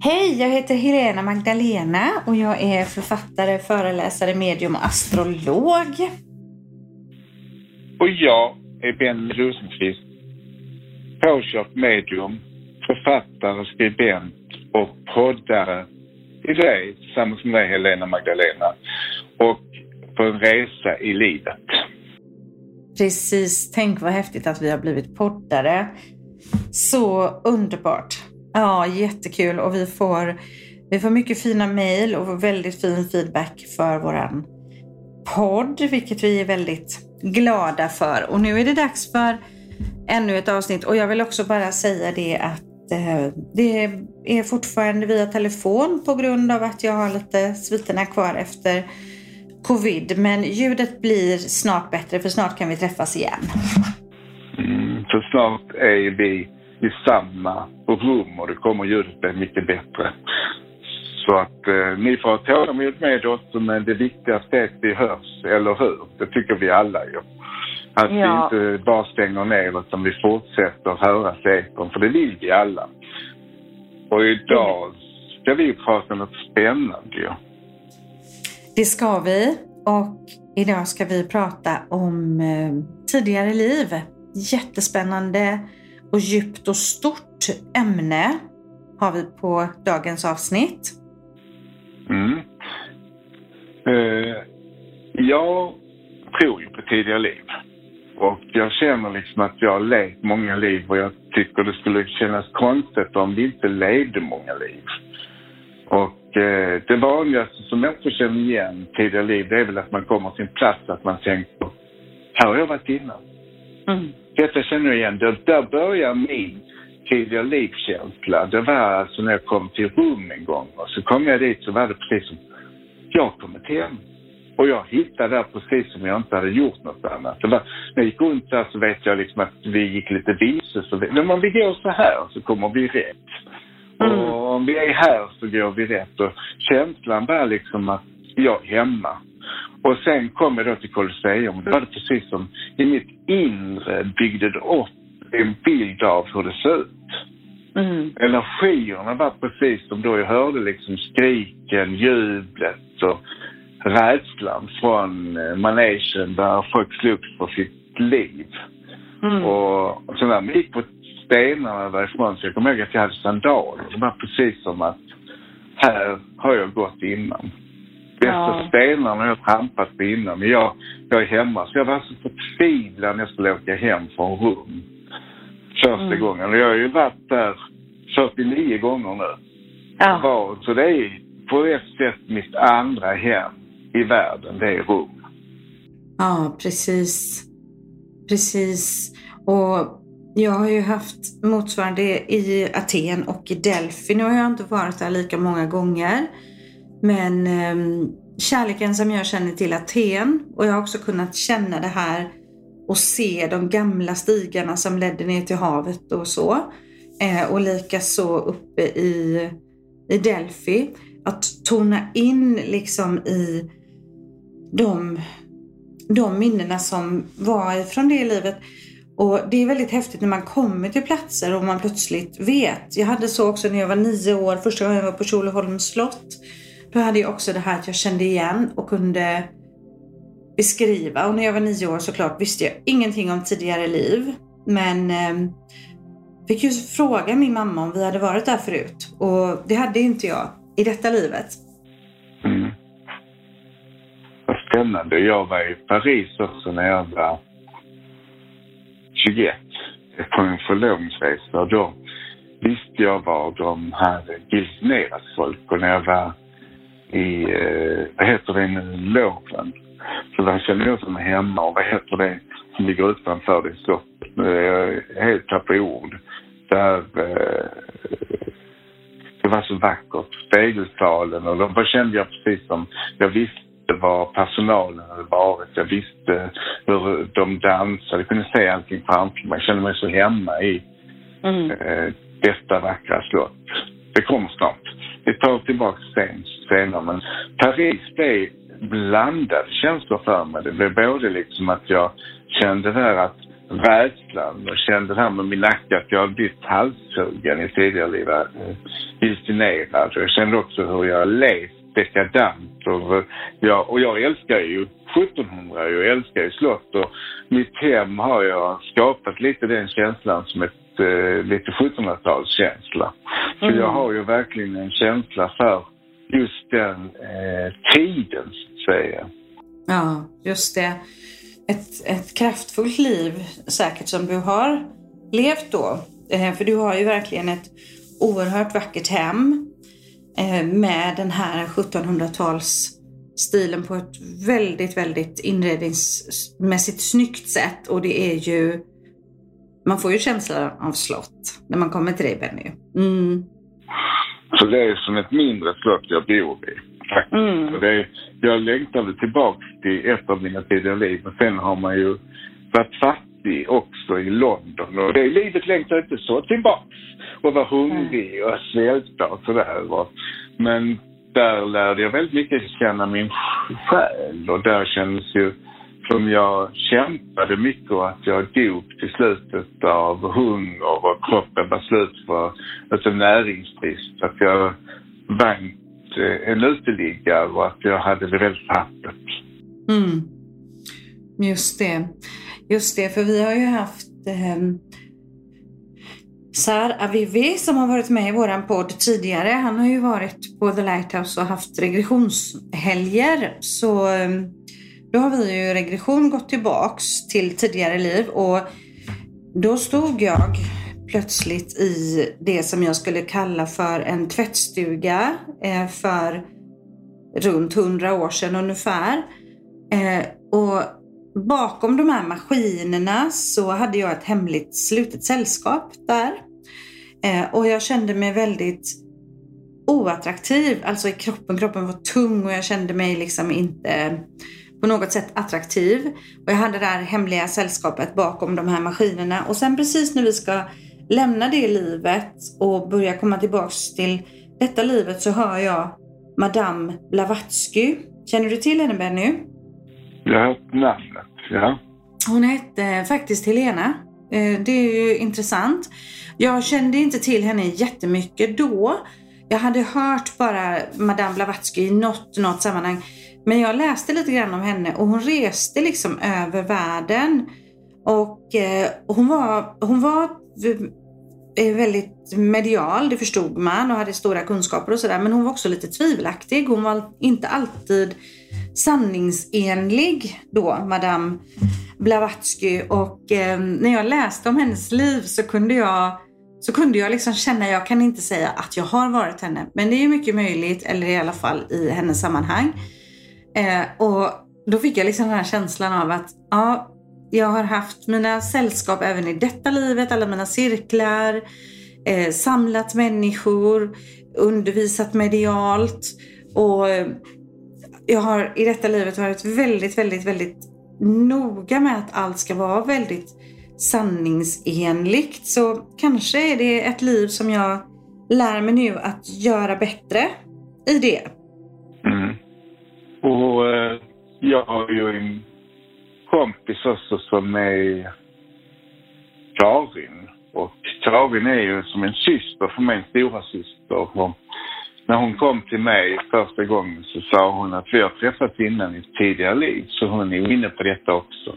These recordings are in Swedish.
Hej, jag heter Helena Magdalena och jag är författare, föreläsare, medium och astrolog. Och jag är Ben Rosenqvist, påkört medium, författare, skribent och poddare i dig tillsammans med dig Helena Magdalena och på en resa i livet. Precis, tänk vad häftigt att vi har blivit poddare. Så underbart. Ja, jättekul och vi får, vi får mycket fina mejl och väldigt fin feedback för våran podd, vilket vi är väldigt glada för. Och nu är det dags för ännu ett avsnitt och jag vill också bara säga det att eh, det är fortfarande via telefon på grund av att jag har lite sviterna kvar efter covid. Men ljudet blir snart bättre för snart kan vi träffas igen. Mm, för snart är vi i samma rum och det kommer ljudet bli mycket bättre. Så att eh, ni får ha tålamod med oss, men det viktigaste är att vi hörs, eller hur? Det tycker vi alla ju. Att ja. vi inte bara stänger ner utan vi fortsätter höras i etern, för det vill vi alla. Och idag ska vi prata om något spännande ju. Det ska vi. Och idag ska vi prata om eh, tidigare liv. Jättespännande och djupt och stort ämne har vi på dagens avsnitt. Mm. Eh, jag tror ju på tidiga liv. Och jag känner liksom att jag har levt många liv och jag tycker det skulle kännas konstigt om vi inte levde många liv. Och eh, det vanligaste som jag också känner igen tidiga liv, det är väl att man kommer till en plats att man tänker, här har jag varit innan. Mm. Detta känner jag igen. Där, där börjar min tidiga livskänsla. Det var alltså när jag kom till rum en gång och så kom jag dit så var det precis som jag kommit hem. Och jag hittade där precis som jag inte hade gjort något annat. Det var, när jag gick runt där så vet jag liksom att vi gick lite vilse. Så vi, om vi går så här så kommer vi rätt. Mm. Och om vi är här så går vi rätt. Och känslan var liksom att jag är hemma. Och sen kom jag då till Colosseum. Då var det precis som i mitt inre byggde det upp en bild av hur det ser ut. Mm. Energierna var precis som då jag hörde liksom skriken, jublet och rädslan från eh, manegen där folk slogs för sitt liv. Mm. Och, och så när man gick på stenarna därifrån så jag kommer ihåg att jag hade sandaler. Det var precis som att här har jag gått innan bästa ja. stenarna jag trampat på innan. Men jag, jag är hemma. Så jag var så förtvivlad när jag skulle åka hem från rum. Första mm. gången. Och jag har ju varit där 49 gånger nu. Ja. Var, så det är på ett sätt mitt andra hem i världen. Det är rum. Ja, precis. Precis. Och jag har ju haft motsvarande i Aten och i Delphi. Nu har jag inte varit där lika många gånger. Men eh, kärleken som jag känner till Aten och jag har också kunnat känna det här och se de gamla stigarna som ledde ner till havet och så. Eh, och likaså uppe i, i Delphi. Att tona in liksom i de, de minnena som var ifrån det livet. Och det är väldigt häftigt när man kommer till platser och man plötsligt vet. Jag hade så också när jag var nio år, första gången jag var på Tjolöholms slott. Då hade jag också det här att jag kände igen och kunde beskriva. Och när jag var nio år såklart visste jag ingenting om tidigare liv. Men eh, fick ju fråga min mamma om vi hade varit där förut. Och det hade inte jag i detta livet. Mm. Vad spännande. Jag var i Paris också när jag var 21 på en förlovningsresa. Då visste jag var de hade giltinerat folk. Och när jag var i, eh, vad heter det nu, Loven. Så där känner jag som hemma och vad heter det som ligger utanför det är jag helt tappad i ord. Där eh, det var så vackert, spegelsalen och då kände jag precis som, jag visste vad personalen hade varit. Jag visste hur de dansade. Jag kunde se allting framför mig. Jag kände mig så hemma i mm. eh, detta vackra slott. Det kommer snart. Vi tar tillbaka sen, senare. Men Paris blev blandade känslor för mig. Det blev både liksom att jag kände där att rädslan. Jag kände det här med min nacke att jag hade blivit halshuggen i tidigare liv. Hallucinerad. Jag kände också hur jag levt dekadant. Och jag, och jag älskar ju 1700, jag älskar ju slott och mitt hem har jag skapat lite den känslan som ett eh, lite 1700-talskänsla. Så mm. jag har ju verkligen en känsla för just den eh, tiden, så att säga. Ja, just det. Ett, ett kraftfullt liv säkert som du har levt då. Eh, för du har ju verkligen ett oerhört vackert hem eh, med den här 1700-tals-stilen på ett väldigt, väldigt inredningsmässigt snyggt sätt. Och det är ju, man får ju känslan av slott när man kommer till dig Benny. Mm. Så det är som ett mindre slott jag bor i. Faktiskt. Mm. Det är, jag längtade tillbaka till ett av mina tidigare liv, men sen har man ju varit fattig också i London. Och det livet längtar inte så tillbaks. Och vara hungrig och svälta och sådär. Men där lärde jag väldigt mycket känna min själ och där kändes ju som jag kämpade mycket och att jag dog till slutet av hunger och kroppen var slut för alltså näringsbrist. Att jag vann eh, en uteliggare och att jag hade det väldigt tappert. Mm. Just det. Just det, för vi har ju haft eh, Sar Avivi som har varit med i våran podd tidigare. Han har ju varit på The Lighthouse och haft regressionshelger. Så eh, då har vi ju regression gått tillbaks till tidigare liv och då stod jag plötsligt i det som jag skulle kalla för en tvättstuga eh, för runt hundra år sedan ungefär. Eh, och bakom de här maskinerna så hade jag ett hemligt slutet sällskap där. Eh, och jag kände mig väldigt oattraktiv, alltså i kroppen. Kroppen var tung och jag kände mig liksom inte på något sätt attraktiv. Och jag hade det här hemliga sällskapet bakom de här maskinerna. Och sen precis när vi ska lämna det livet och börja komma tillbaks till detta livet så hör jag Madame Blavatsky. Känner du till henne Benny? Jag har hört namnet, ja. Hon hette faktiskt Helena. Eh, det är ju intressant. Jag kände inte till henne jättemycket då. Jag hade hört bara Madame Blavatsky i något, något sammanhang. Men jag läste lite grann om henne och hon reste liksom över världen. Och eh, hon var, hon var eh, väldigt medial, det förstod man och hade stora kunskaper och sådär. Men hon var också lite tvivelaktig. Hon var inte alltid sanningsenlig då, Madame Blavatsky. Och eh, när jag läste om hennes liv så kunde jag så kunde jag liksom känna, jag kan inte säga att jag har varit henne, men det är mycket möjligt, eller i alla fall i hennes sammanhang. Eh, och då fick jag liksom den här känslan av att ja, jag har haft mina sällskap även i detta livet, alla mina cirklar, eh, samlat människor, undervisat medialt och eh, jag har i detta livet varit väldigt, väldigt, väldigt noga med att allt ska vara väldigt sanningsenligt. Så kanske är det ett liv som jag lär mig nu att göra bättre i det. Och eh, jag har ju en kompis också som är Karin. Och Karin är ju som en syster för mig, stora syster. Och när hon kom till mig första gången så sa hon att vi har träffats innan i tidigare liv. Så hon är inne på detta också.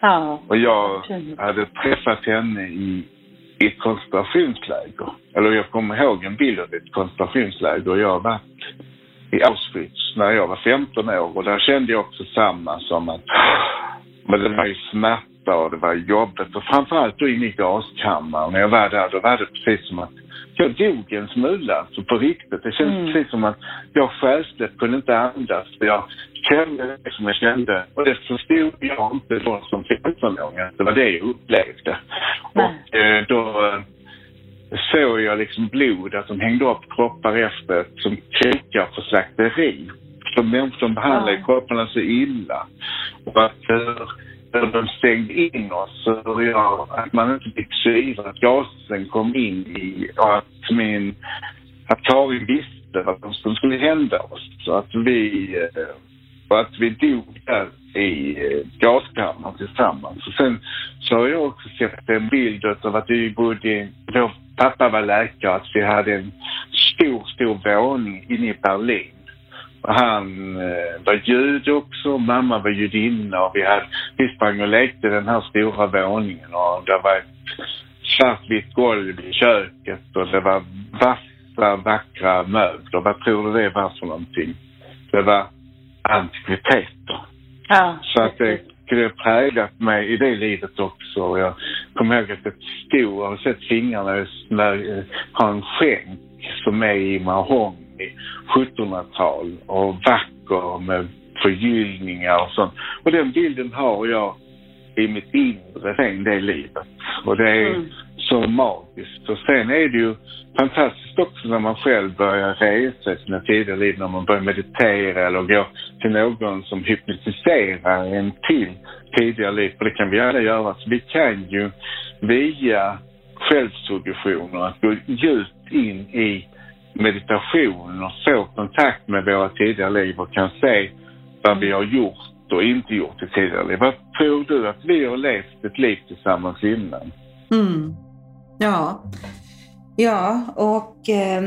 Ja. Och jag hade träffat henne i, i ett koncentrationsläger. Eller jag kommer ihåg en bild av ett koncentrationsläger. Jag har varit i Auschwitz när jag var 15 år och där kände jag också samma som att men det var ju smärta och det var jobbigt och framförallt då inne i gaskammaren. När jag var där då var det precis som att jag dog en smula, alltså på riktigt. Det kändes mm. precis som att jag själsligt kunde inte andas. Jag kände det som jag kände och det förstod jag inte då som 15-åring. Det var det jag upplevde. Och eh, då eh, såg jag liksom blod, att de hängde upp kroppar efter som krikar på slakteri. Som människor som behandlade mm. kropparna så illa. Och att hur, hur de stängde in oss, hur jag, att man inte fick syre, att gasen kom in i, och att min, att Karin visste vad som skulle hända oss. Så att vi, eh, och att vi dog där i eh, gaskammaren tillsammans. Och sen så har jag också sett en bild av att vi bodde, vår pappa var läkare, att vi hade en stor, stor våning inne i Berlin. Och han eh, var jude också, mamma var judinna och vi, hade, vi sprang och lekte den här stora våningen och det var ett svartvitt golv i köket och det var vassa, vackra möbler. Vad tror du det var för någonting? Det var antikviteter. Ja. Så att det det präglat mig i det livet också. Jag kommer ihåg att jag stod, jag har sett fingrarna när jag har en skänk som är i mahogny, 1700-tal och vacker med förgyllningar och sånt. Och den bilden har jag i mitt inre sen det livet. Och det är mm så magiskt. Och sen är det ju fantastiskt också när man själv börjar resa i sina tidigare liv, när man börjar meditera eller gå till någon som hypnotiserar en till tidigare liv. För det kan vi alla göra. Så vi kan ju via självsuggestioner att gå djupt in i meditation och få kontakt med våra tidigare liv och kan se vad vi har gjort och inte gjort i tidigare liv. Vad tror du att vi har levt ett liv tillsammans innan? Mm. Ja. Ja, och eh,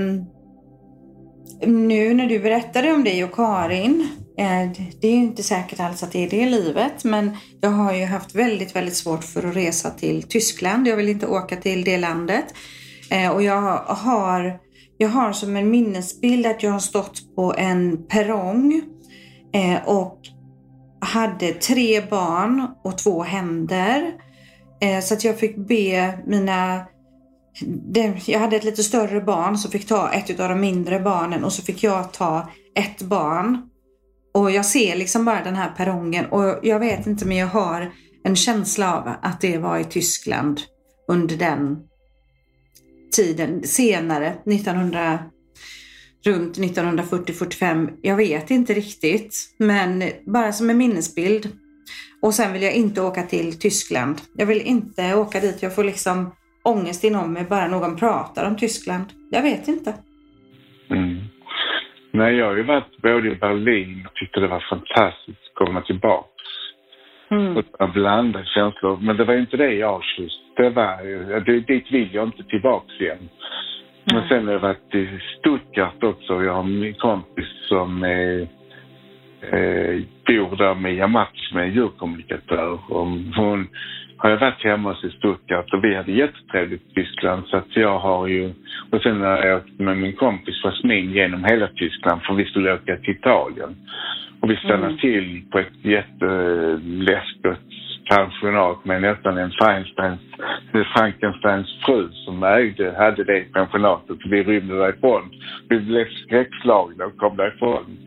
nu när du berättade om dig och Karin, eh, det är ju inte säkert alls att det är det livet, men jag har ju haft väldigt, väldigt svårt för att resa till Tyskland. Jag vill inte åka till det landet. Eh, och jag har, jag har som en minnesbild att jag har stått på en perrong eh, och hade tre barn och två händer. Eh, så att jag fick be mina jag hade ett lite större barn som fick ta ett av de mindre barnen och så fick jag ta ett barn. Och jag ser liksom bara den här perrongen och jag vet inte men jag har en känsla av att det var i Tyskland under den tiden senare, 1900, runt 1940-45. Jag vet inte riktigt, men bara som en minnesbild. Och sen vill jag inte åka till Tyskland. Jag vill inte åka dit. Jag får liksom ångest inom mig bara någon pratar om Tyskland. Jag vet inte. Mm. Nej, jag har ju varit både i Berlin och tyckte det var fantastiskt att komma tillbaka. Mm. Och blandade känslor. Men det var inte det i Auschwitz. Det var, det, dit vill jag inte tillbaka igen. Men sen har jag varit i Stuttgart också. Jag har min kompis som är, eh, bor där med Yamachi, med djurkommunikatör. Och hon har jag varit hemma hos i Stuttgart och vi hade jättetrevligt i Tyskland så att jag har ju... Och sen har jag åkt med min kompis Jasmin genom hela Tyskland för vi skulle åka till Italien. Och vi stannade mm. till på ett jätteläskigt pensionat med nästan en Feinsteins, Frankensteins fru som ägde, hade det pensionatet. Vi rymde därifrån. Vi blev skräckslagna och kom därifrån.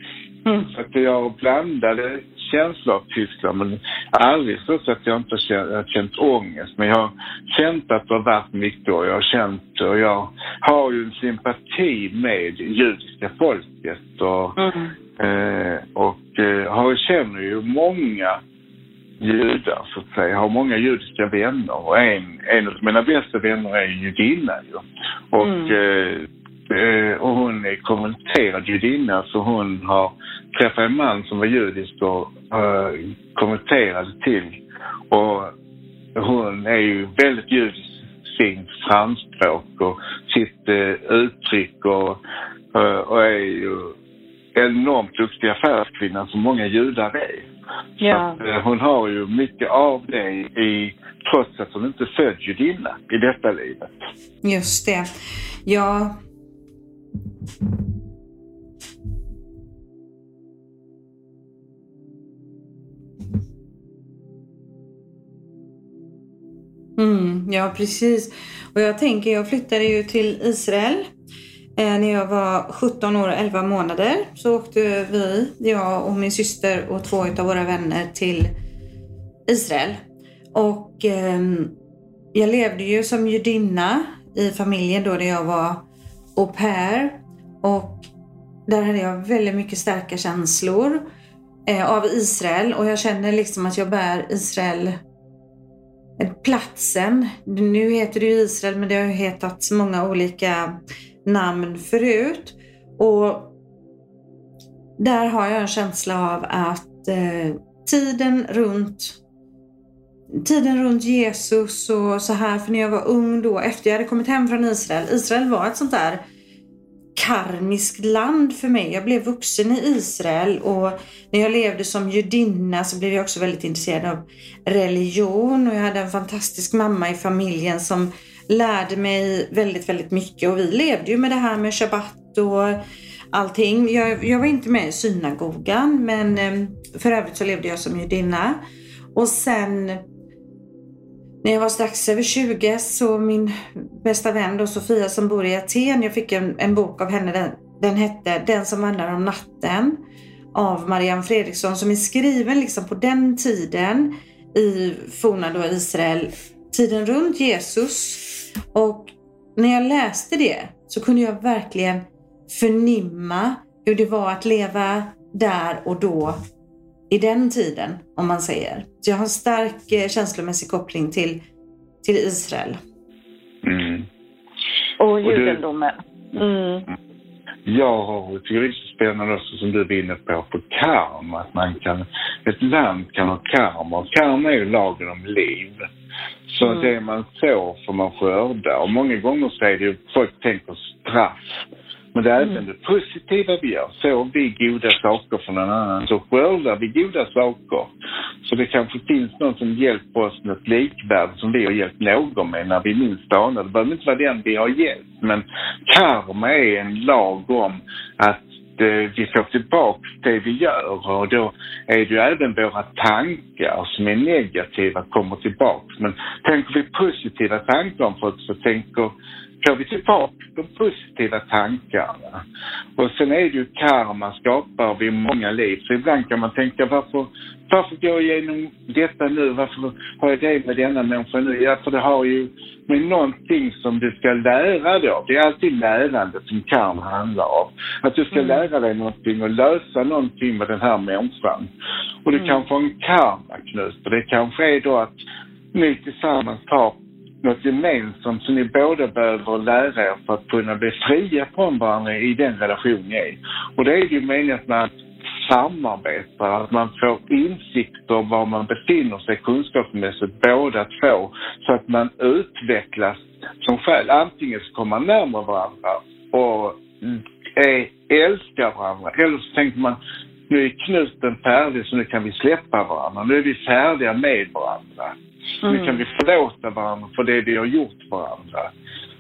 Mm. Så att jag blandade känslor av Tyskland men aldrig så att jag inte har känt, känt ångest. Men jag har känt att det har varit mycket och jag har känt och jag har ju en sympati med judiska folket och, mm. eh, och eh, har, känner ju många judar så att säga. Jag har många judiska vänner och en, en av mina bästa vänner är judinna ju. Och mm. Eh, och hon är konverterad judinna så hon har träffat en man som var judisk och uh, konverterade till. Och hon är ju väldigt judisk sin framspråk och sitt uh, uttryck och, och är ju enormt duktig affärskvinna som många judar är. Ja. Att, hon har ju mycket av det i, trots att hon inte är född judinna i detta livet. Just det. Ja, Mm, ja, precis. Och jag tänker, jag flyttade ju till Israel eh, när jag var 17 år och 11 månader. Så åkte vi, jag och min syster och två av våra vänner till Israel. Och eh, jag levde ju som judinna i familjen då där jag var au pair. Och där hade jag väldigt mycket starka känslor eh, av Israel och jag känner liksom att jag bär Israel eh, platsen. Nu heter det ju Israel men det har ju hetat många olika namn förut. Och där har jag en känsla av att eh, tiden runt tiden runt Jesus och så här, för när jag var ung då, efter jag hade kommit hem från Israel. Israel var ett sånt där karmiskt land för mig. Jag blev vuxen i Israel och när jag levde som judinna så blev jag också väldigt intresserad av religion och jag hade en fantastisk mamma i familjen som lärde mig väldigt, väldigt mycket och vi levde ju med det här med shabbat och allting. Jag, jag var inte med i synagogan men eh, för övrigt så levde jag som judinna. Och sen när jag var strax över 20 så min bästa vän då Sofia som bor i Aten, jag fick en, en bok av henne, den, den hette Den som vandrar om natten av Marianne Fredriksson som är skriven liksom på den tiden i forna då Israel, tiden runt Jesus. Och när jag läste det så kunde jag verkligen förnimma hur det var att leva där och då i den tiden, om man säger. Så jag har en stark eh, känslomässig koppling till, till Israel. Mm. Och judendomen. Mm. Jag har, tycker det är så spännande också som du var inne på, på karma. Att man kan, ett land kan ha karma. Karma är ju lagen om liv. Så mm. det man sår får man skörda. Och många gånger så är det ju, folk tänker straff. Men det är mm. även det positiva vi gör. Sår vi goda saker för någon annan så skördar vi goda saker. Så det kanske finns någon som hjälper oss med ett likvärde som vi har hjälpt någon med när vi minst anar. Det behöver inte vara den vi har hjälpt. Men karma är en lag om att eh, vi får tillbaka det vi gör och då är det ju även våra tankar som är negativa kommer tillbaka. Men tänker vi positiva tankar om folk så tänker får vi tillbaka de positiva tankarna. Och sen är det ju karma skapar vi många liv. Så ibland kan man tänka varför, varför går jag igenom detta nu? Varför har jag det med denna människa nu? Ja, för det har ju med någonting som du ska lära dig av. Det är alltid lärandet som karma handlar om. Att du ska mm. lära dig någonting och lösa någonting med den här människan. Och det mm. kanske är en karmaknut. Och det kanske är då att ni tillsammans tar något gemensamt som ni båda behöver lära er för att kunna bli fria från varandra i den relation ni är. Och det är ju meningen att man samarbetar, att man får insikter om var man befinner sig kunskapsmässigt båda två, så att man utvecklas som själ. Antingen så kommer man närmare varandra och är, älskar varandra, eller så tänker man nu är knuten färdig så nu kan vi släppa varandra. Nu är vi färdiga med varandra. Mm. Nu kan vi förlåta varandra för det vi har gjort varandra.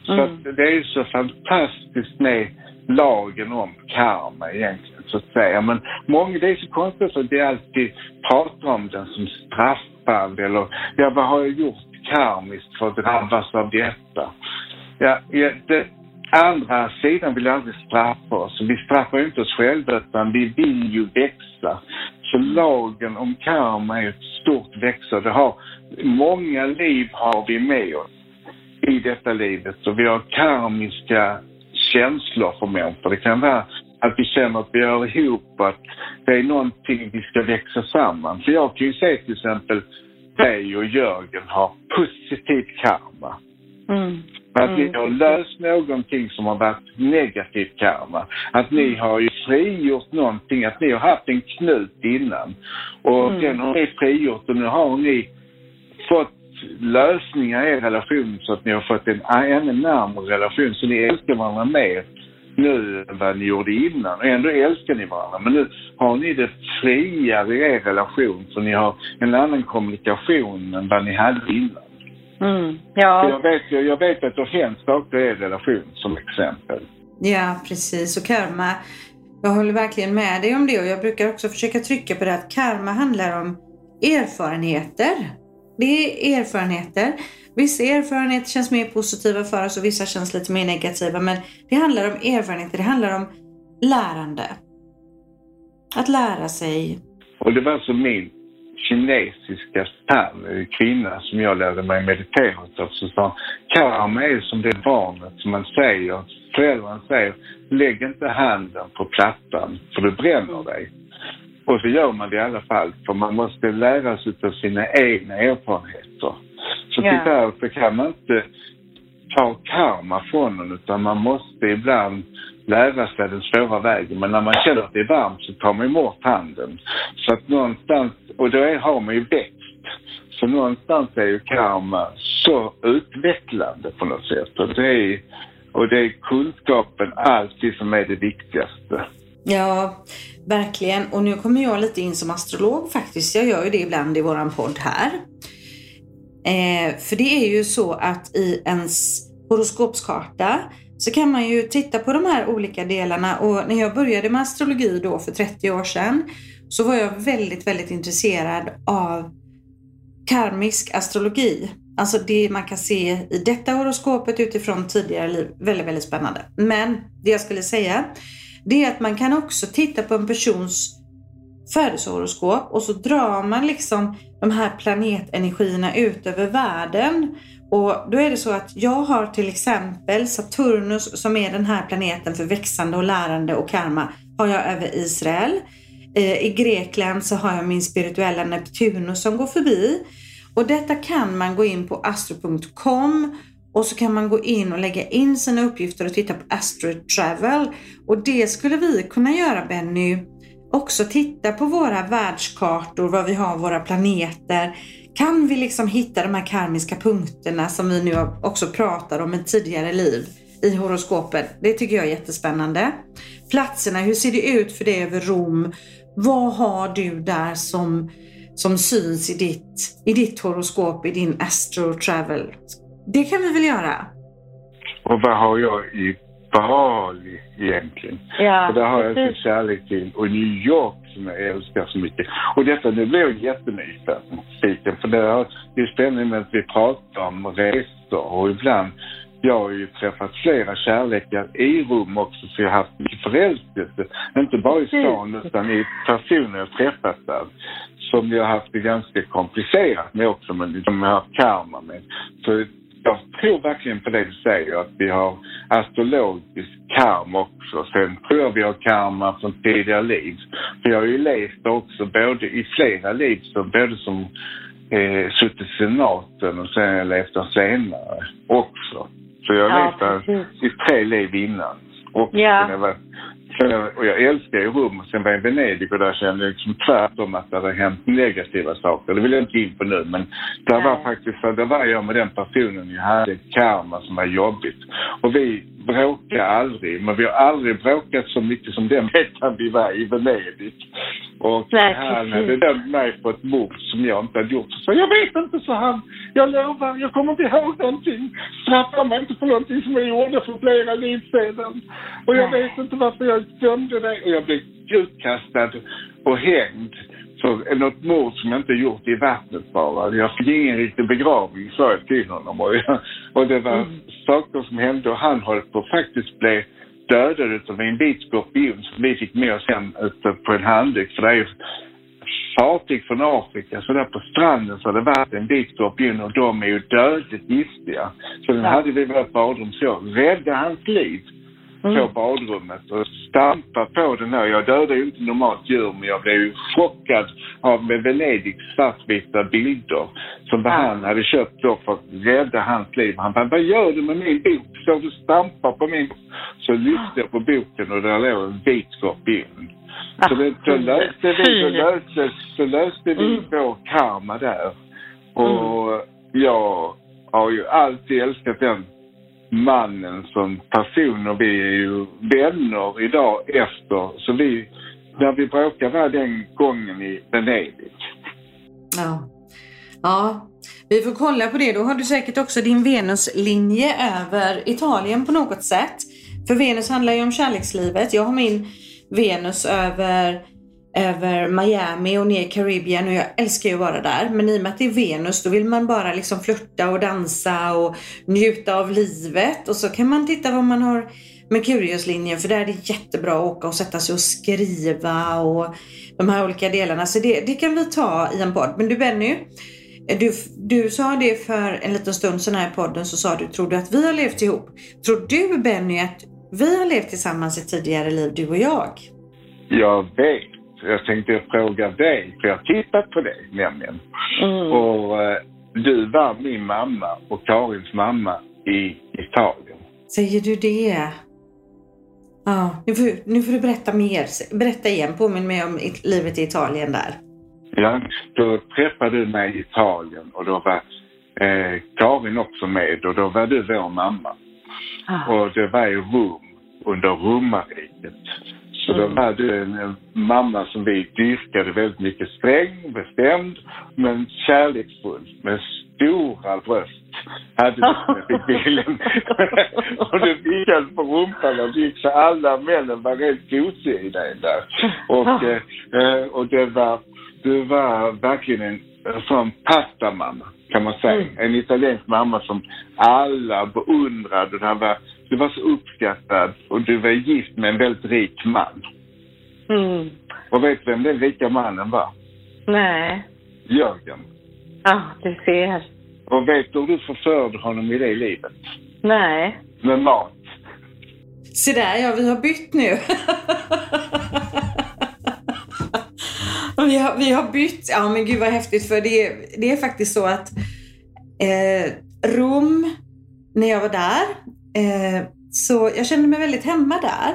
Så mm. det är så fantastiskt med lagen om karma egentligen, så att säga. Men många, det är så konstigt att vi alltid pratar om den som straffande eller, ja vad har jag gjort karmiskt för att drabbas av detta? Ja, ja det, andra sidan vill aldrig straffa oss. Vi straffar ju inte oss själva utan vi vill ju växa. Så lagen om karma är ett stort växande. Har, många liv har vi med oss i detta livet och vi har karmiska känslor för människor. Det kan vara att vi känner att vi hör ihop, att det är någonting vi ska växa samman. För jag kan ju se till exempel dig och Jörgen har positivt karma. Mm. Att ni har löst någonting som har varit negativt karma. Att ni har ju frigjort någonting, att ni har haft en knut innan. Och mm. den har ni frigjort och nu har ni fått lösningar i er relation så att ni har fått en ännu närmare relation. Så ni älskar varandra mer nu än vad ni gjorde innan. Och ändå älskar ni varandra. Men nu har ni det friare i er relation så ni har en annan kommunikation än vad ni hade innan. Mm, ja. Jag vet, jag vet att det har hänt saker i er relation som exempel. Ja, precis. Och karma, jag håller verkligen med dig om det och jag brukar också försöka trycka på det att karma handlar om erfarenheter. Det är erfarenheter. Vissa erfarenheter känns mer positiva för oss och vissa känns lite mer negativa. Men det handlar om erfarenheter, det handlar om lärande. Att lära sig. Och det var så min kinesiska stam, kvinna som jag lärde mig meditera av, så sa karma är som det barnet som man säger, föräldrarna säger, lägg inte handen på plattan för du bränner dig. Och så gör man det i alla fall, för man måste lära sig av sina egna erfarenheter. Så yeah. därför kan man inte ta karma från någon, utan man måste ibland lära sig den svåra vägen. Men när man känner att det är varmt så tar man bort handen. Så att någonstans, och då är, har man ju växt. Så någonstans är ju karma så utvecklande på något sätt. Och det är, och det är kunskapen alltid som är det viktigaste. Ja, verkligen. Och nu kommer jag lite in som astrolog faktiskt. Jag gör ju det ibland i våran podd här. Eh, för det är ju så att i ens horoskopskarta så kan man ju titta på de här olika delarna och när jag började med astrologi då för 30 år sedan så var jag väldigt, väldigt intresserad av karmisk astrologi. Alltså det man kan se i detta horoskopet utifrån tidigare liv. Väldigt, väldigt spännande. Men det jag skulle säga det är att man kan också titta på en persons födelsehoroskop och så drar man liksom de här planetenergierna ut över världen. Och då är det så att jag har till exempel Saturnus som är den här planeten för växande och lärande och karma har jag över Israel. Eh, I Grekland så har jag min spirituella Neptunus som går förbi. Och detta kan man gå in på astro.com och så kan man gå in och lägga in sina uppgifter och titta på Astro Travel. Och det skulle vi kunna göra Benny. Också titta på våra världskartor, var vi har våra planeter. Kan vi liksom hitta de här karmiska punkterna som vi nu också pratar om i tidigare liv i horoskopet? Det tycker jag är jättespännande. Platserna, hur ser det ut för dig över Rom? Vad har du där som, som syns i ditt, i ditt horoskop, i din Astro Travel? Det kan vi väl göra? Och vad har jag i Bali egentligen? Ja, och där har jag en kärlek till. Och New York som jag älskar så mycket. Och detta, nu blir jag jättenyfiken. För det är ju spännande med att vi pratar om resor och ibland jag har ju träffat flera kärlekar i Rom också, så jag har haft mycket förälskelse. Inte bara i stan, utan i personer jag träffat där. Som jag har haft det ganska komplicerat med också, men som jag har haft karma med. Så jag tror verkligen på det du säger, att vi har astrologisk karma också. Sen tror jag vi har karma från tidigare liv. För jag har ju levt också både i flera liv, så både som eh, suttit i senaten och sen har jag levt där senare också. Så jag har ja, levt där i tre liv innan. Och ja. jag var och jag älskar ju Rom och sen var jag i Venedig och där kände jag liksom tvärtom att det hade hänt negativa saker. Det vill jag inte in på nu men där var faktiskt, där var jag med den personen jag hade karma som var jobbigt. Och vi bråkar aldrig, men vi har aldrig bråkat så mycket som den veckan vi var i Venedig. Och Nej, han hade dömt mig på ett mord som jag inte hade gjort. Så jag vet inte, så han. Jag lovar, jag kommer inte ihåg någonting. Straffa mig inte för någonting som jag gjorde för flera liv sedan. Och jag vet inte varför jag dömde dig. Och jag blev utkastad och hängd för något mord som jag inte gjort i vattnet bara. Jag fick ingen riktig begravning, sa jag till honom. Och, jag, och det var mm. saker som hände och han höll på faktiskt bli dödad av en vit skorpion som vi fick med oss hem ute på en handduk. För det är ju fartyg från Afrika, så där på stranden så har det varit en vit skorpion och de är ju dödligt giftiga. Så den ja. hade vi i vårt badrum så. Rädda hans liv mm. på badrummet och stampa på den här. Jag dödar ju inte normalt djur men jag blev ju chockad av med Venedigs svartvita bilder som ja. han hade köpt då för att rädda hans liv. Han bara, vad gör du med min bok? Så du stampar på min Så lyfte jag på boken och där låg en vit skorpion. Så, det, så löste vi, så löste, så löste vi mm. vår karma där. Och mm. jag har ju alltid älskat den mannen som person och vi är ju vänner idag efter. Så vi, när vi bråkade var den gången i Venedig. Ja. Ja, vi får kolla på det. Då har du säkert också din Venuslinje över Italien på något sätt. För Venus handlar ju om kärlekslivet. Jag har min Venus över över Miami och ner i Karibien och jag älskar ju att vara där. Men i och med att det är Venus då vill man bara liksom flirta och dansa och njuta av livet. Och så kan man titta vad man har Merkuriuslinjen för där är det jättebra att åka och sätta sig och skriva och de här olika delarna. Så det, det kan vi ta i en podd. Men du Benny, du, du sa det för en liten stund sedan här i podden så sa du, tror du att vi har levt ihop? Tror du Benny att vi har levt tillsammans i tidigare liv, du och jag? Jag vet jag tänkte fråga dig, för jag har tittat på dig nämligen. Mm. Och eh, du var min mamma och Karins mamma i Italien. Säger du det? Ja, nu får, nu får du berätta mer. Berätta igen, påminn mig om livet i Italien där. Ja, då träffade du mig i Italien och då var eh, Karin också med och då var du vår mamma. Ah. Och det var i Rom, under romarriket. Så mm. var du en mamma som vi dyrkade väldigt mycket. Sträng, bestämd, men kärleksfull. Med stora bröst hade du i bilen. och du vickade på rumpan och gick så alla männen var rätt gosiga i dig där. Och, ah. eh, och det var, du var verkligen en, en sån pastamamma kan man säga. Mm. En italiensk mamma som alla beundrade. Det var, du var så uppskattad och du var gift med en väldigt rik man. Mm. Och vet du vem den rika mannen var? Nej. Jörgen. Ja, du ser. Och vet du hur du förförde honom i det livet? Nej. Med mat. Se där ja, vi har bytt nu. vi, har, vi har bytt. Ja men gud vad häftigt för det, det är faktiskt så att eh, Rom, när jag var där, eh, så jag kände mig väldigt hemma där.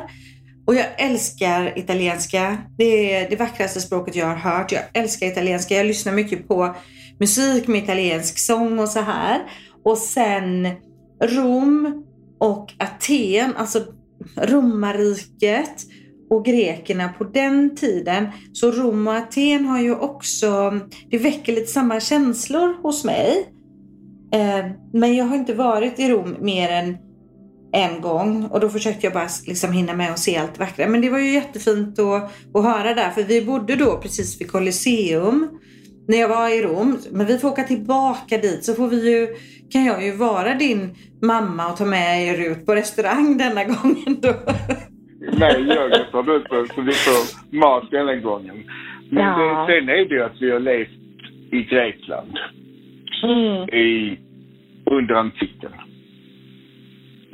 Och jag älskar italienska. Det är det vackraste språket jag har hört. Jag älskar italienska. Jag lyssnar mycket på musik med italiensk sång och så här. Och sen Rom och Aten, alltså romarriket och grekerna på den tiden. Så Rom och Aten har ju också, det väcker lite samma känslor hos mig. Eh, men jag har inte varit i Rom mer än en gång och då försökte jag bara liksom hinna med och se allt vackra. Men det var ju jättefint att, att höra där för vi bodde då precis vid Colosseum när jag var i Rom. Men vi får åka tillbaka dit så får vi ju, kan jag ju vara din mamma och ta med er ut på restaurang denna gången då. Nej, Jörgen tar du på så vi får mat denna gången. Men ja. sen är det ju att vi har levt i Grekland. Mm. I, under antiken.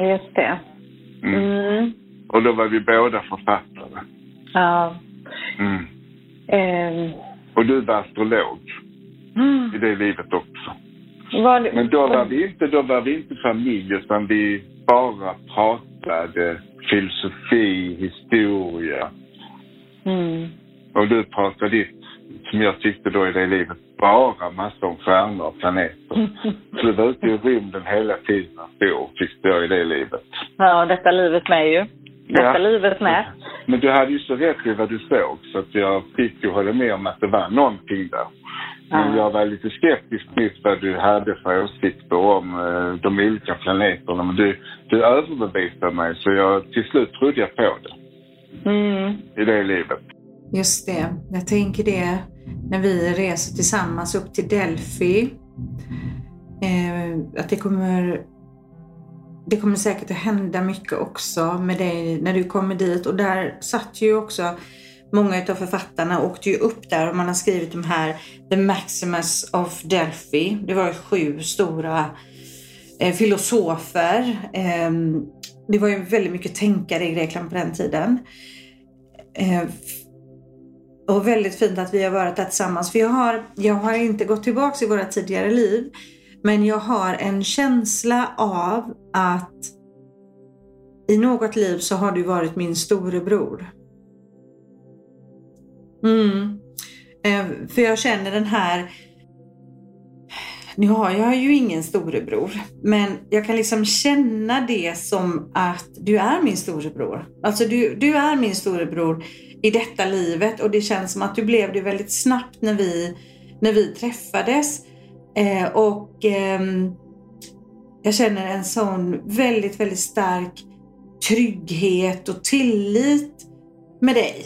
Just det. Mm. Mm. Och då var vi båda författare. Ja. Mm. Um. Och du var astrolog mm. i det livet också. Det... Men då var, vi inte, då var vi inte familj utan vi bara pratade filosofi, historia. Mm. Och du pratade ditt, som jag tyckte då i det livet, bara massa om stjärnor och planeter. Så du var ute i rymden hela tiden då, tyckte jag i det livet. Ja, detta livet med ju. Detta ja. livet med. Men du hade ju så rätt i vad du såg så att jag fick ju hålla med om att det var någonting där. Men jag var lite skeptisk mot vad du hade för åsikter om eh, de olika planeterna. Men du, du överbevisade mig så jag, till slut trodde jag på det. Mm. I det livet. Just det. Jag tänker det när vi reser tillsammans upp till Delphi. Eh, att det kommer det kommer säkert att hända mycket också med dig när du kommer dit. Och där satt ju också många av författarna åkte ju upp där och man har skrivit de här The Maximus of Delphi. Det var ju sju stora eh, filosofer. Eh, det var ju väldigt mycket tänkare i Grekland på den tiden. Eh, och väldigt fint att vi har varit där tillsammans. För jag har, jag har inte gått tillbaka i våra tidigare liv. Men jag har en känsla av att i något liv så har du varit min storebror. Mm. Eh, för jag känner den här nu har jag ju ingen storebror, men jag kan liksom känna det som att du är min storebror. Alltså du, du är min storebror i detta livet och det känns som att du blev det väldigt snabbt när vi, när vi träffades. Eh, och eh, jag känner en sån väldigt, väldigt stark trygghet och tillit med dig.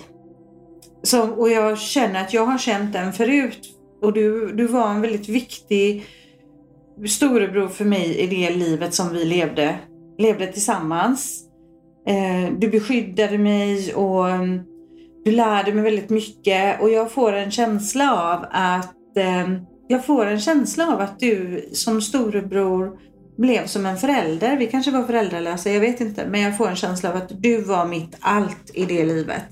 Så, och jag känner att jag har känt den förut. Och du, du var en väldigt viktig storebror för mig i det livet som vi levde, levde tillsammans. Eh, du beskyddade mig och ehm, du lärde mig väldigt mycket och jag får en känsla av att eh, jag får en känsla av att du som storebror blev som en förälder. Vi kanske var föräldralösa, jag vet inte. Men jag får en känsla av att du var mitt allt i det livet.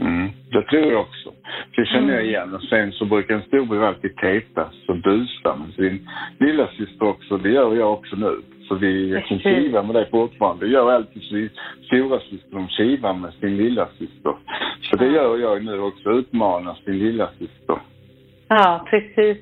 Mm, det tror jag också. Det känner jag mm. igen. Och sen så brukar en storbror alltid tetas och busa med sin lilla syster också. Det gör jag också nu. Så vi kan kiva med det fortfarande. Det gör alltid stora syster de kivar med sin lilla syster. Så det gör jag nu också, utmanar sin lilla syster. Ja, precis.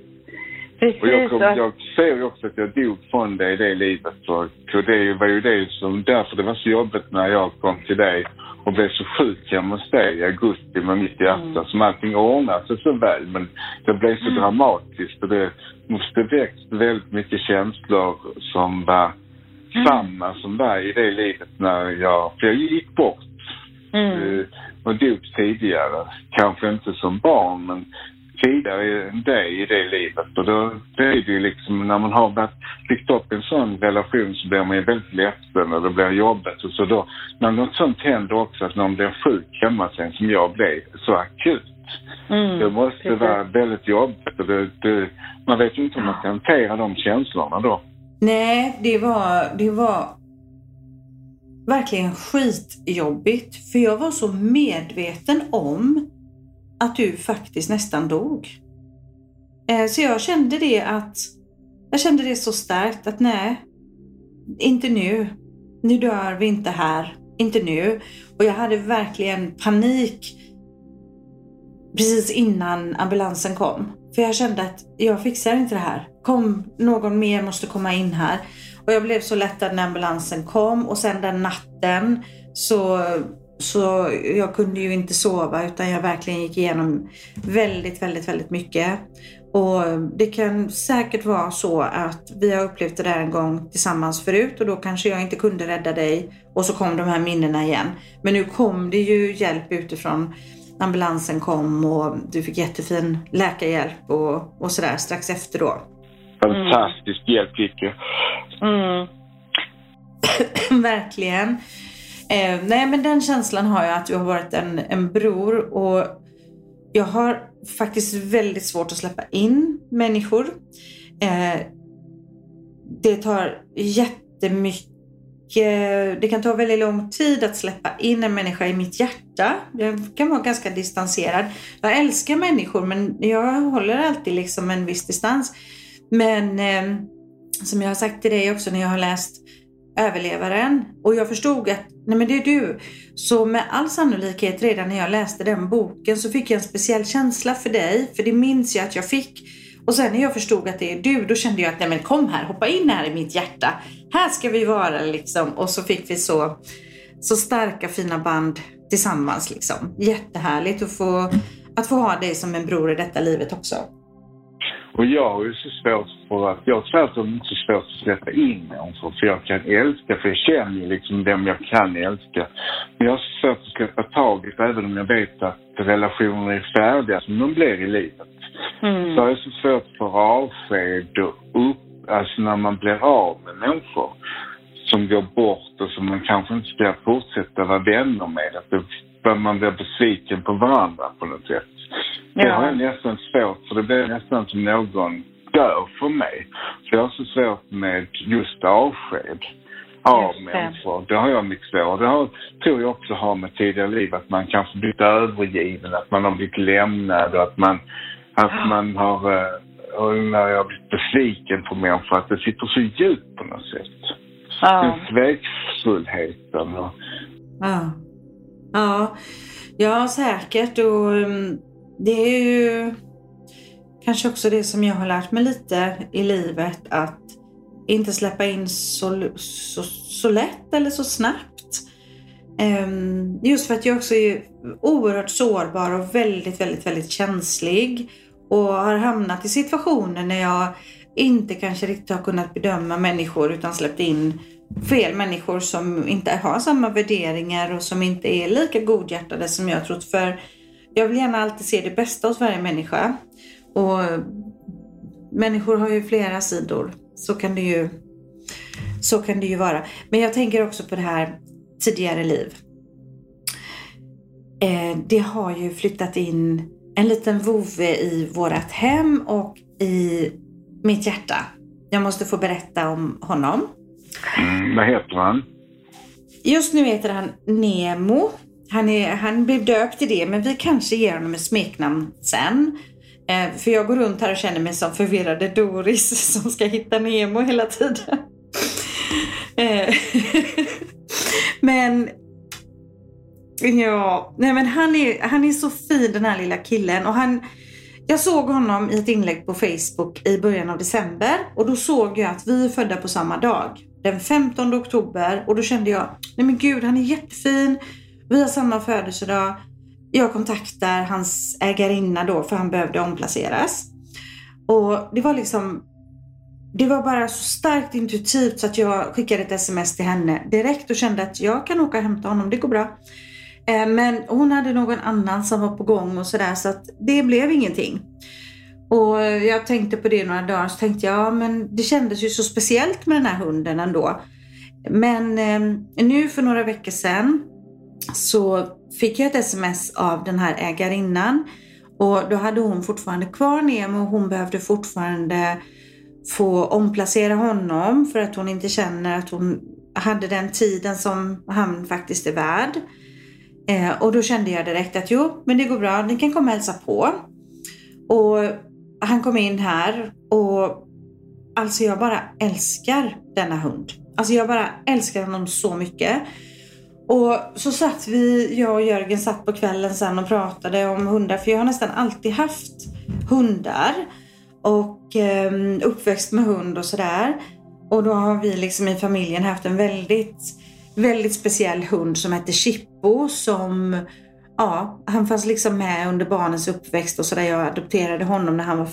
Precis. Och jag, kom, jag ser ju också att jag dog från det i det livet. Så det var ju det som, därför det var så jobbigt när jag kom till dig och blev så sjuk hemma hos dig i augusti med mitt hjärta. Mm. Som allting ordnade sig så väl. Men det blev så mm. dramatiskt och det måste växt väldigt mycket känslor som var mm. samma som var i det livet när jag, för jag gick bort. Mm. Eh, och dog tidigare. Kanske inte som barn men tidigare än dig i det livet. Och då är det ju liksom, när man har byggt upp en sån relation så blir man ju väldigt ledsen och det blir jobbigt. Och så då, när något sånt händer också, att någon blir sjuk hemma sen som jag blev, så akut. Mm, det måste precis. vara väldigt jobbigt och det, det, man vet ju inte hur man ska hantera de känslorna då. Nej, det var, det var verkligen skitjobbigt. För jag var så medveten om att du faktiskt nästan dog. Eh, så jag kände det att, jag kände det så starkt att nej, inte nu. Nu dör vi inte här. Inte nu. Och jag hade verkligen panik precis innan ambulansen kom. För jag kände att jag fixar inte det här. Kom, någon mer måste komma in här. Och jag blev så lättad när ambulansen kom och sen den natten så så jag kunde ju inte sova utan jag verkligen gick igenom väldigt, väldigt, väldigt mycket. Och det kan säkert vara så att vi har upplevt det där en gång tillsammans förut och då kanske jag inte kunde rädda dig och så kom de här minnena igen. Men nu kom det ju hjälp utifrån. Ambulansen kom och du fick jättefin läkarhjälp och, och sådär strax efter då. Fantastisk mm. hjälp fick jag. Mm. Verkligen. Eh, nej men den känslan har jag att du har varit en, en bror och jag har faktiskt väldigt svårt att släppa in människor. Eh, det tar jättemycket det kan ta väldigt lång tid att släppa in en människa i mitt hjärta. Jag kan vara ganska distanserad. Jag älskar människor men jag håller alltid liksom en viss distans. Men eh, som jag har sagt till dig också när jag har läst överlevaren och jag förstod att nej men det är du. Så med all sannolikhet redan när jag läste den boken så fick jag en speciell känsla för dig. För det minns jag att jag fick. Och sen när jag förstod att det är du, då kände jag att nej men kom här, hoppa in här i mitt hjärta. Här ska vi vara liksom. Och så fick vi så, så starka fina band tillsammans liksom. Jättehärligt att få, att få ha dig som en bror i detta livet också. Och jag ju så svårt för att, jag tvärtom inte så svårt att släppa in människor för jag kan älska, för jag känner ju liksom vem jag kan älska. Men jag har så svårt att släppa taget även om jag vet att relationer är färdiga som de blir i livet. Mm. Så jag så svårt för avsked och upp, alltså när man blir av med människor som går bort och som man kanske inte ska fortsätta vara vänner med. Att det, man blir besviken på varandra på något sätt. Det har jag nästan svårt för det blir nästan som någon dör för mig. För jag har så svårt med just avsked av människor. Det har jag mycket svårt. Det har, tror jag också har med tidigare liv, att man kanske blivit övergiven, att man har blivit lämnad och att man, att ja. man har, eh, när jag har blivit besviken på människor, att det sitter så djupt på något sätt. Ja. Den svekfullheten och... Ja. Ja. Ja, säkert. Och um, det är ju kanske också det som jag har lärt mig lite i livet. Att inte släppa in så, så, så lätt eller så snabbt. Ehm, just för att jag också är oerhört sårbar och väldigt, väldigt, väldigt känslig. Och har hamnat i situationer när jag inte kanske riktigt har kunnat bedöma människor utan släppt in fel människor som inte har samma värderingar och som inte är lika godhjärtade som jag trott. För jag vill gärna alltid se det bästa hos varje människa. Och människor har ju flera sidor. Så kan det ju, så kan det ju vara. Men jag tänker också på det här tidigare liv. Eh, det har ju flyttat in en liten vovve i vårat hem och i mitt hjärta. Jag måste få berätta om honom. Mm, vad heter han? Just nu heter han Nemo. Han, är, han blev döpt till det, men vi kanske ger honom ett smeknamn sen. Eh, för jag går runt här och känner mig som förvirrade Doris som ska hitta Nemo hela tiden. Eh, men ja, nej men han är, han är så fin den här lilla killen. Och han, jag såg honom i ett inlägg på Facebook i början av december och då såg jag att vi är födda på samma dag. Den 15 oktober och då kände jag, nej men gud han är jättefin. Vi har samma födelsedag. Jag kontaktar hans ägarinna då för han behövde omplaceras. Och det var liksom det var bara så starkt intuitivt så att jag skickade ett sms till henne direkt och kände att jag kan åka och hämta honom, det går bra. Eh, men hon hade någon annan som var på gång och sådär så att det blev ingenting. Och jag tänkte på det några dagar så tänkte jag, ja men det kändes ju så speciellt med den här hunden ändå. Men eh, nu för några veckor sedan så fick jag ett sms av den här ägarinnan och då hade hon fortfarande kvar Nemo och hon behövde fortfarande få omplacera honom för att hon inte känner att hon hade den tiden som han faktiskt är värd. Eh, och då kände jag direkt att jo, men det går bra, ni kan komma och hälsa på. Och han kom in här och alltså jag bara älskar denna hund. Alltså jag bara älskar honom så mycket. Och så satt vi, jag och Jörgen satt på kvällen sen och pratade om hundar, för jag har nästan alltid haft hundar och eh, uppväxt med hund och sådär. Och då har vi liksom i familjen haft en väldigt, väldigt speciell hund som heter Chippo som Ja, han fanns liksom med under barnens uppväxt och sådär. Jag adopterade honom när han var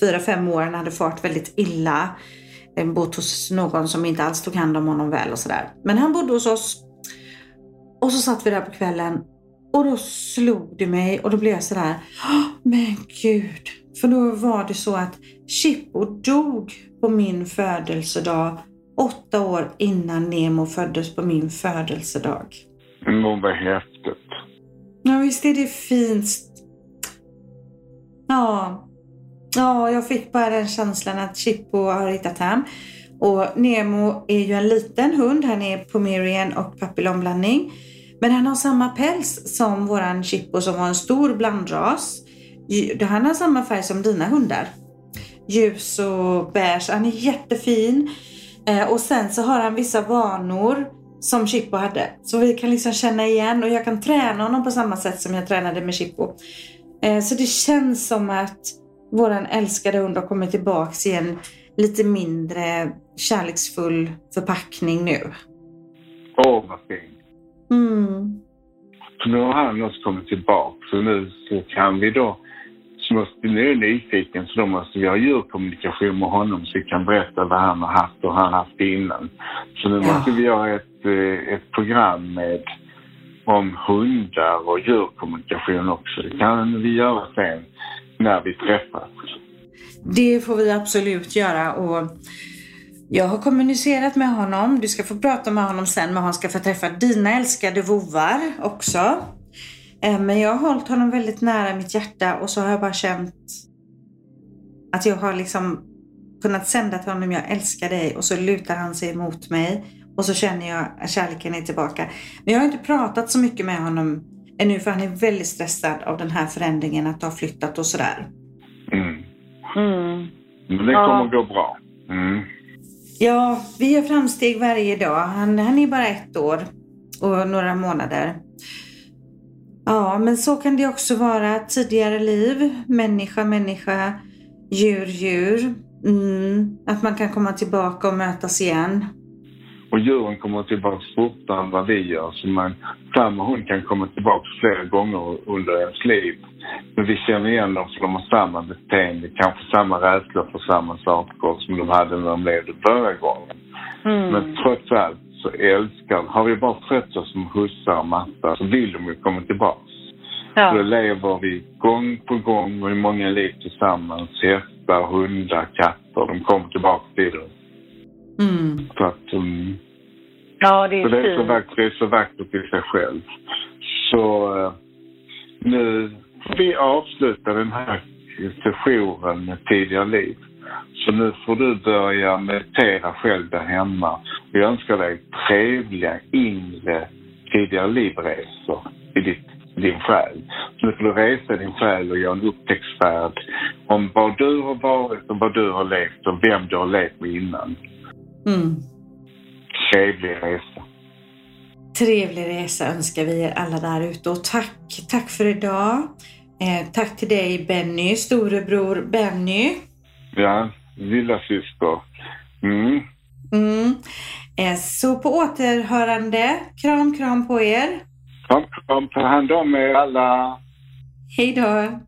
fyra fem år. Han hade fart väldigt illa. Ehm, bott hos någon som inte alls tog hand om honom väl och sådär. Men han bodde hos oss. Och så satt vi där på kvällen och då slog det mig och då blev jag sådär, men gud, för då var det så att Chippo dog på min födelsedag åtta år innan Nemo föddes på min födelsedag. Men vad häftigt. Ja, visst är det fint. Ja. Ja, jag fick bara den känslan att Chippo har hittat hem. Och Nemo är ju en liten hund. Han är Pomerian och papillonblandning. Men han har samma päls som våran Chippo som var en stor blandras. Han har samma färg som dina hundar. Ljus och beige. Han är jättefin. Eh, och sen så har han vissa vanor som Chippo hade. Så vi kan liksom känna igen och jag kan träna honom på samma sätt som jag tränade med Chippo. Eh, så det känns som att våran älskade hund har kommit tillbaks igen lite mindre kärleksfull förpackning nu. Åh, vad fint. Mm. Nu har han också kommit tillbaka. Så nu så kan vi då så måste, nu är nyfiken så då måste vi ha djurkommunikation med honom så vi kan berätta vad han har haft och han har haft innan. Så nu ja. måste vi ha ett, eh, ett program med om hundar och djurkommunikation också. Det kan vi göra sen när vi träffas. Det får vi absolut göra och jag har kommunicerat med honom. Du ska få prata med honom sen men han ska få träffa dina älskade vovar också. Eh, men jag har hållit honom väldigt nära mitt hjärta och så har jag bara känt att jag har liksom kunnat sända till honom, jag älskar dig och så lutar han sig emot mig och så känner jag att kärleken är tillbaka. Men jag har inte pratat så mycket med honom ännu för han är väldigt stressad av den här förändringen att ha flyttat och sådär. Mm. Men det kommer ja. gå bra. Mm. Ja, vi gör framsteg varje dag. Han, han är bara ett år och några månader. Ja, men så kan det också vara. Tidigare liv, människa, människa, djur, djur. Mm. Att man kan komma tillbaka och mötas igen. Och djuren kommer tillbaka fortare än vad vi gör. Så man, samma hund kan komma tillbaka flera gånger under ens liv. Men vi känner igen dem för de har samma beteende, kanske samma rädsla för samma saker som de hade när de levde förra gången. Mm. Men trots allt så älskar Har vi bara skött oss som hussar och mattar så vill de ju komma tillbaks. Ja. Så lever vi gång på gång och i många liv tillsammans. Hästar, hundar, katter. De kommer tillbaka till oss. Mm. Så att, um, ja, det är, så det är så vackert, det är så vackert i sig själv. Så uh, nu vi avsluta den här sessionen med tidigare liv. Så nu får du börja meditera själv där hemma. Och jag önskar dig trevliga inre tidigare livresor i ditt, din själ. Så nu får du resa din själ och göra en upptäcktsfärd om vad du har varit och vad du har levt och vem du har levt med innan. Mm. trevlig resa. Trevlig resa önskar vi er alla där ute och tack, tack för idag. Eh, tack till dig Benny, storebror Benny. Ja, lilla syster. Mm. Mm. Eh, så på återhörande, kram kram på er. Kram, kram, ta hand om er alla. Hej då.